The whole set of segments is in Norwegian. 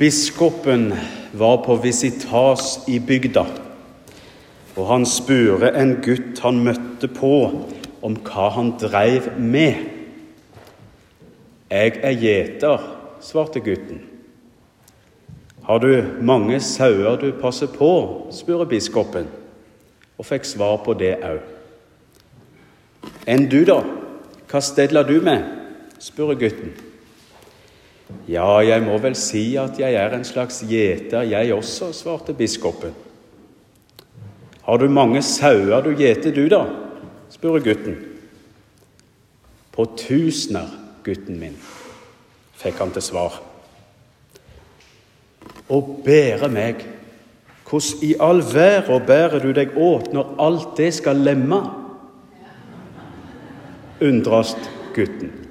Biskopen var på visitas i bygda, og han spurte en gutt han møtte på, om hva han dreiv med. 'Jeg er gjeter', svarte gutten. 'Har du mange sauer du passer på?' spurte biskopen, og fikk svar på det òg. 'Enn du, da? Hva stedler du med?' spurte gutten. Ja, jeg må vel si at jeg er en slags gjeter, jeg også, svarte biskopen. Har du mange sauer du gjeter, du, da? spurte gutten. På tusener, gutten min, fikk han til svar. Og bære meg, hvordan i all verden bærer du deg åt når alt det skal lemme? undrast gutten.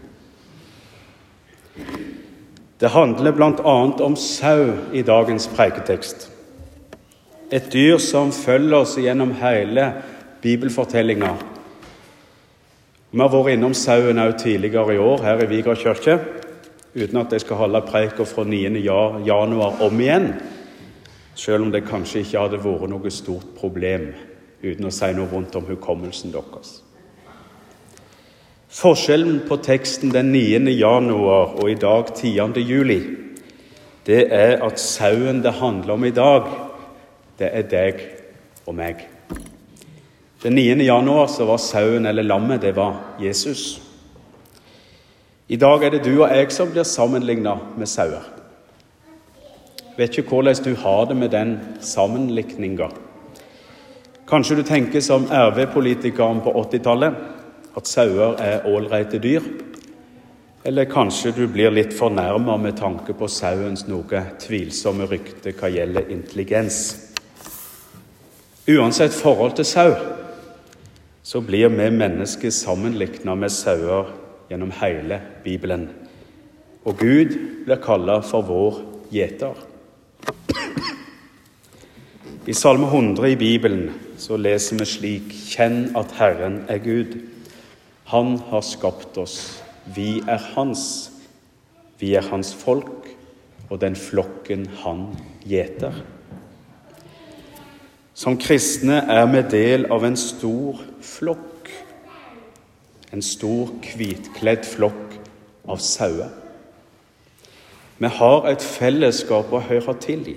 Det handler bl.a. om sau i dagens preiketekst. Et dyr som følger oss gjennom hele bibelfortellinga. Vi har vært innom sauen òg tidligere i år her i Vigra kirke, uten at jeg skal holde preika fra 9. januar om igjen, selv om det kanskje ikke hadde vært noe stort problem, uten å si noe rundt om hukommelsen deres. Forskjellen på teksten den 9. januar og i dag 10. juli, det er at sauen det handler om i dag, det er deg og meg. Den 9. januar så var sauen eller lammet det var Jesus. I dag er det du og jeg som blir sammenligna med sauer. Vet ikke hvordan du har det med den sammenlikninga. Kanskje du tenker som RV-politikeren på 80-tallet at sauer er ålreite dyr. Eller kanskje du blir litt fornærma med tanke på sauens noe tvilsomme rykte hva gjelder intelligens. Uansett forhold til sau, så blir vi mennesker sammenlikna med sauer gjennom hele Bibelen. Og Gud blir kalla for vår gjeter. I Salme 100 i Bibelen så leser vi slik.: Kjenn at Herren er Gud. Han har skapt oss. Vi er hans. Vi er hans folk og den flokken han gjeter. Som kristne er vi del av en stor flokk. En stor, hvitkledd flokk av sauer. Vi har et fellesskap å høre til i.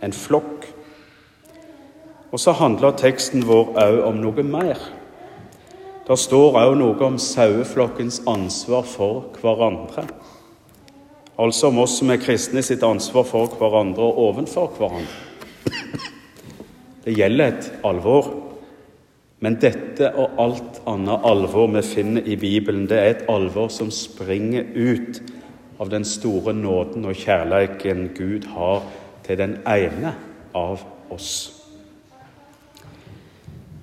En flokk. Og så handler teksten vår òg om noe mer. Det står òg noe om saueflokkens ansvar for hverandre. Altså om oss som er kristne sitt ansvar for hverandre og ovenfor hverandre. Det gjelder et alvor. Men dette og alt annet alvor vi finner i Bibelen, det er et alvor som springer ut av den store nåden og kjærleiken Gud har til den ene av oss.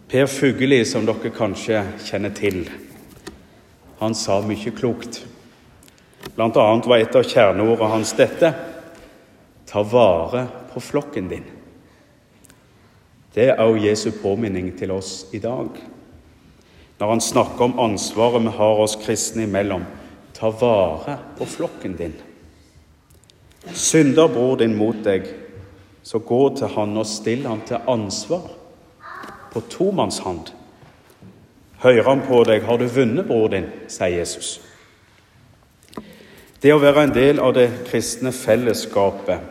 Per Fugelli, som dere kanskje kjenner til, han sa mye klokt. Blant annet var et av kjerneordene hans dette ta vare på flokken din. Det er også Jesu påminning til oss i dag. Når han snakker om ansvaret vi har oss kristne imellom, ta vare på flokken din. Synder bror din mot deg, så gå til han og still han til ansvar på tomannshånd. Hører han på deg, har du vunnet bror din, sier Jesus. Det å være en del av det kristne fellesskapet,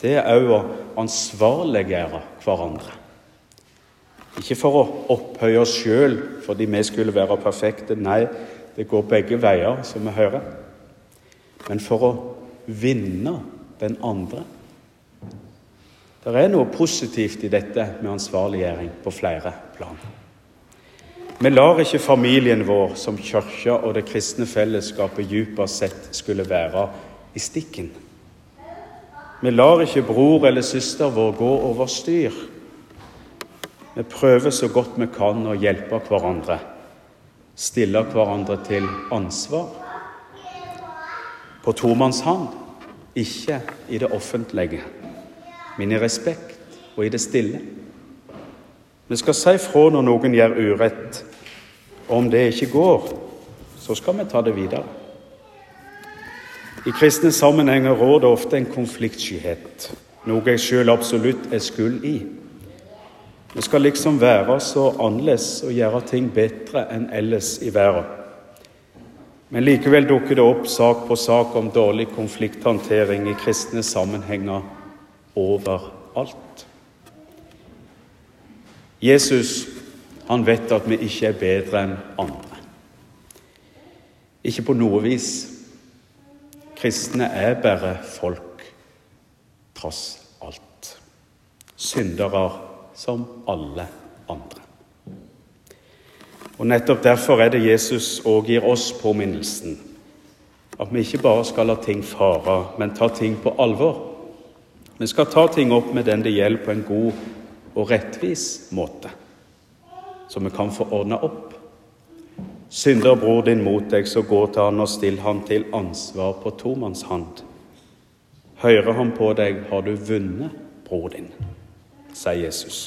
det er òg å ansvarliggjøre hverandre. Ikke for å opphøye oss sjøl fordi vi skulle være perfekte. Nei, det går begge veier, som vi hører. Men for å vinne den andre. Det er noe positivt i dette med ansvarliggjøring på flere plan. Vi lar ikke familien vår som kirka og det kristne fellesskapet dypest sett skulle være i stikken. Vi lar ikke bror eller søster vår gå over styr. Vi prøver så godt vi kan å hjelpe hverandre, stille hverandre til ansvar. På tomannshånd, ikke i det offentlige men i respekt og i det stille. Vi skal si fra når noen gjør urett. Og om det ikke går, så skal vi ta det videre. I kristne sammenhenger råder ofte en konfliktskyhet, noe jeg sjøl absolutt er skyld i. Vi skal liksom være så annerledes og gjøre ting bedre enn ellers i verden. Men likevel dukker det opp sak på sak om dårlig konflikthåndtering i kristne sammenhenger overalt. Jesus han vet at vi ikke er bedre enn andre. Ikke på noe vis. Kristne er bare folk, tross alt. Syndere som alle andre. Og Nettopp derfor er det Jesus òg gir oss påminnelsen. At vi ikke bare skal la ting fare, men ta ting på alvor. Vi skal ta ting opp med den det gjelder, på en god og rettvis måte, så vi kan få ordna opp. Synder bror din mot deg, så gå til han og still han til ansvar på tomannshånd. Hører han på deg, har du vunnet bror din, sier Jesus.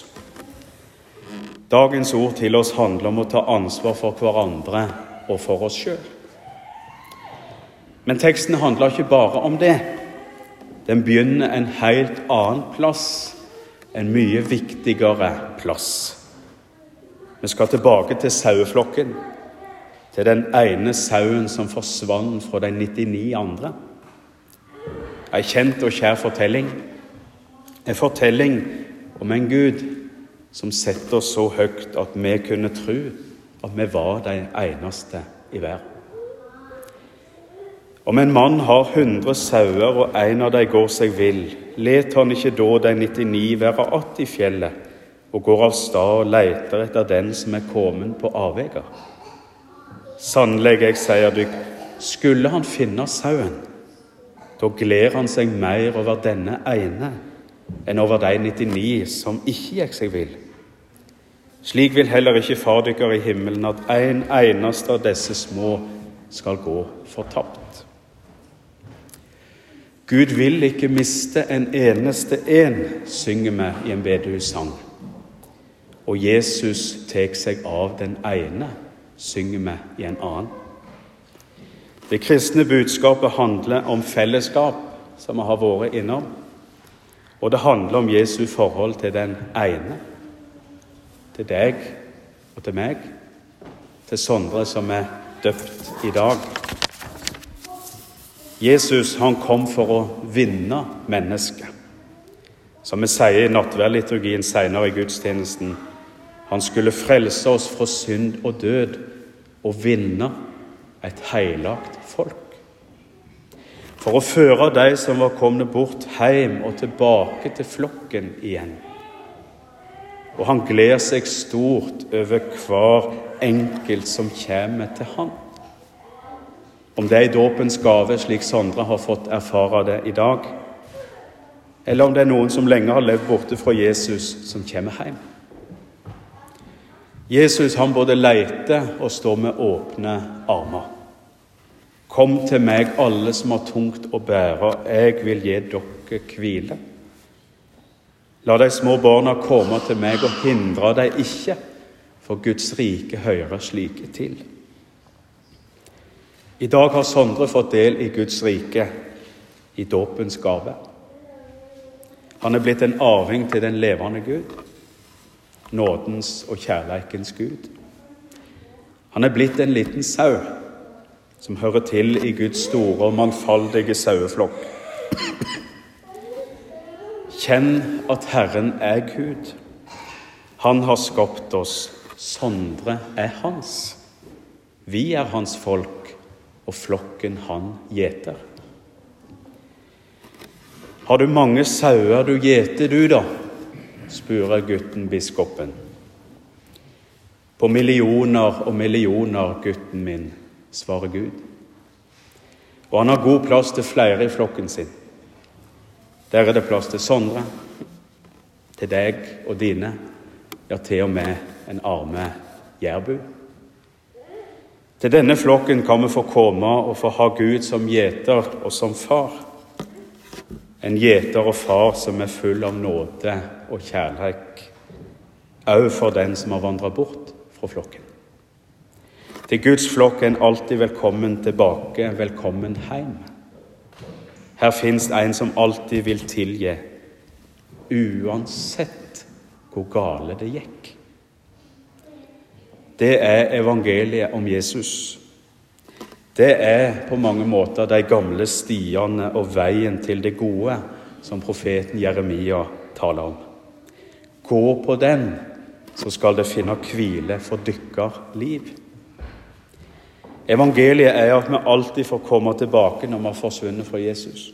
Dagens ord til oss handler om å ta ansvar for hverandre og for oss sjøl. Men teksten handler ikke bare om det. Den begynner en helt annen plass, en mye viktigere plass. Vi skal tilbake til saueflokken, til den ene sauen som forsvant fra de 99 andre. Ei kjent og kjær fortelling. En fortelling om en Gud som setter oss så høyt at vi kunne tro at vi var de eneste i verden. Om en mann har hundre sauer, og en av dem går seg vill, let han ikke da de 99 være att i fjellet, og går av stad og leiter etter den som er kommet på avveier? Sannelig, jeg sier dykk, skulle han finne sauen, da gleder han seg mer over denne ene enn over de 99 som ikke gikk seg vill. Slik vil heller ikke Far dykker i himmelen at en eneste av disse små skal gå fortapt. Gud vil ikke miste en eneste en, synger vi i en bedehussang. Og Jesus tar seg av den ene, synger vi i en annen. Det kristne budskapet handler om fellesskap, som vi har vært innom. Og det handler om Jesu forhold til den ene. Til deg og til meg. Til Sondre, som er døpt i dag. Jesus han kom for å vinne mennesket. Som vi sier i nattverdliturgien senere i gudstjenesten. Han skulle frelse oss fra synd og død og vinne et heilagt folk. For å føre de som var kommet bort, hjem og tilbake til flokken igjen. Og han gleder seg stort over hver enkelt som kommer til han. Om det er dåpens gave, slik Sondre har fått erfare det i dag, eller om det er noen som lenge har levd borte fra Jesus, som kommer hjem. Jesus han både leter og står med åpne armer. Kom til meg, alle som har tungt å bære, jeg vil gi dere hvile. La de små barna komme til meg, og hindre dem ikke, for Guds rike hører slike til. I dag har Sondre fått del i Guds rike, i dåpens gave. Han er blitt en arving til den levende Gud, nådens og kjærleikens Gud. Han er blitt en liten sau som hører til i Guds store og mangfoldige saueflokk. Kjenn at Herren er Gud. Han har skapt oss. Sondre er hans. Vi er hans folk og flokken han gjeter. Har du mange sauer du gjeter, du, da? spurte gutten biskopen. På millioner og millioner, gutten min, svarer Gud. Og han har god plass til flere i flokken sin. Der er det plass til Sondre, til deg og dine, ja, til og med en arme jærbu. Til denne flokken kan vi få komme og få ha Gud som gjeter og som far. En gjeter og far som er full av nåde og kjærlighet, òg for den som har vandra bort fra flokken. Til Guds flokk er en alltid velkommen tilbake, velkommen hjem. Her fins en som alltid vil tilgi, uansett hvor gale det gikk. Det er evangeliet om Jesus. Det er på mange måter de gamle stiene og veien til det gode som profeten Jeremia taler om. Gå på den, så skal det finne hvile for dykker liv. Evangeliet er at vi alltid får komme tilbake når vi har forsvunnet fra Jesus,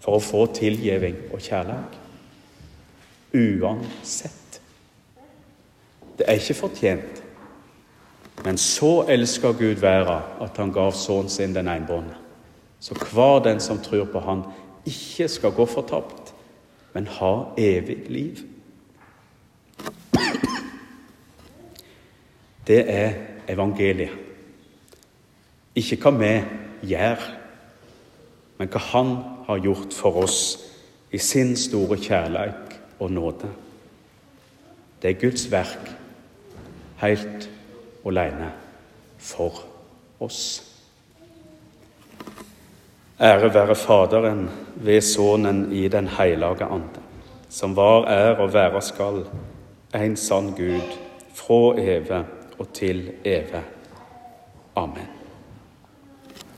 for å få tilgivning og kjærlighet. Uansett. Det er ikke fortjent, men så elsker Gud verden at han gav sønnen sin den enbårne. Så hver den som tror på Han, ikke skal gå fortapt, men ha evig liv. Det er evangeliet. Ikke hva vi gjør, men hva Han har gjort for oss i sin store kjærlighet og nåde. Det er Guds verk helt alene for oss. Ære være Faderen ved Sønnen i Den hellige ande, som var, er og være skal, en sann Gud, fra evig og til evig. Amen.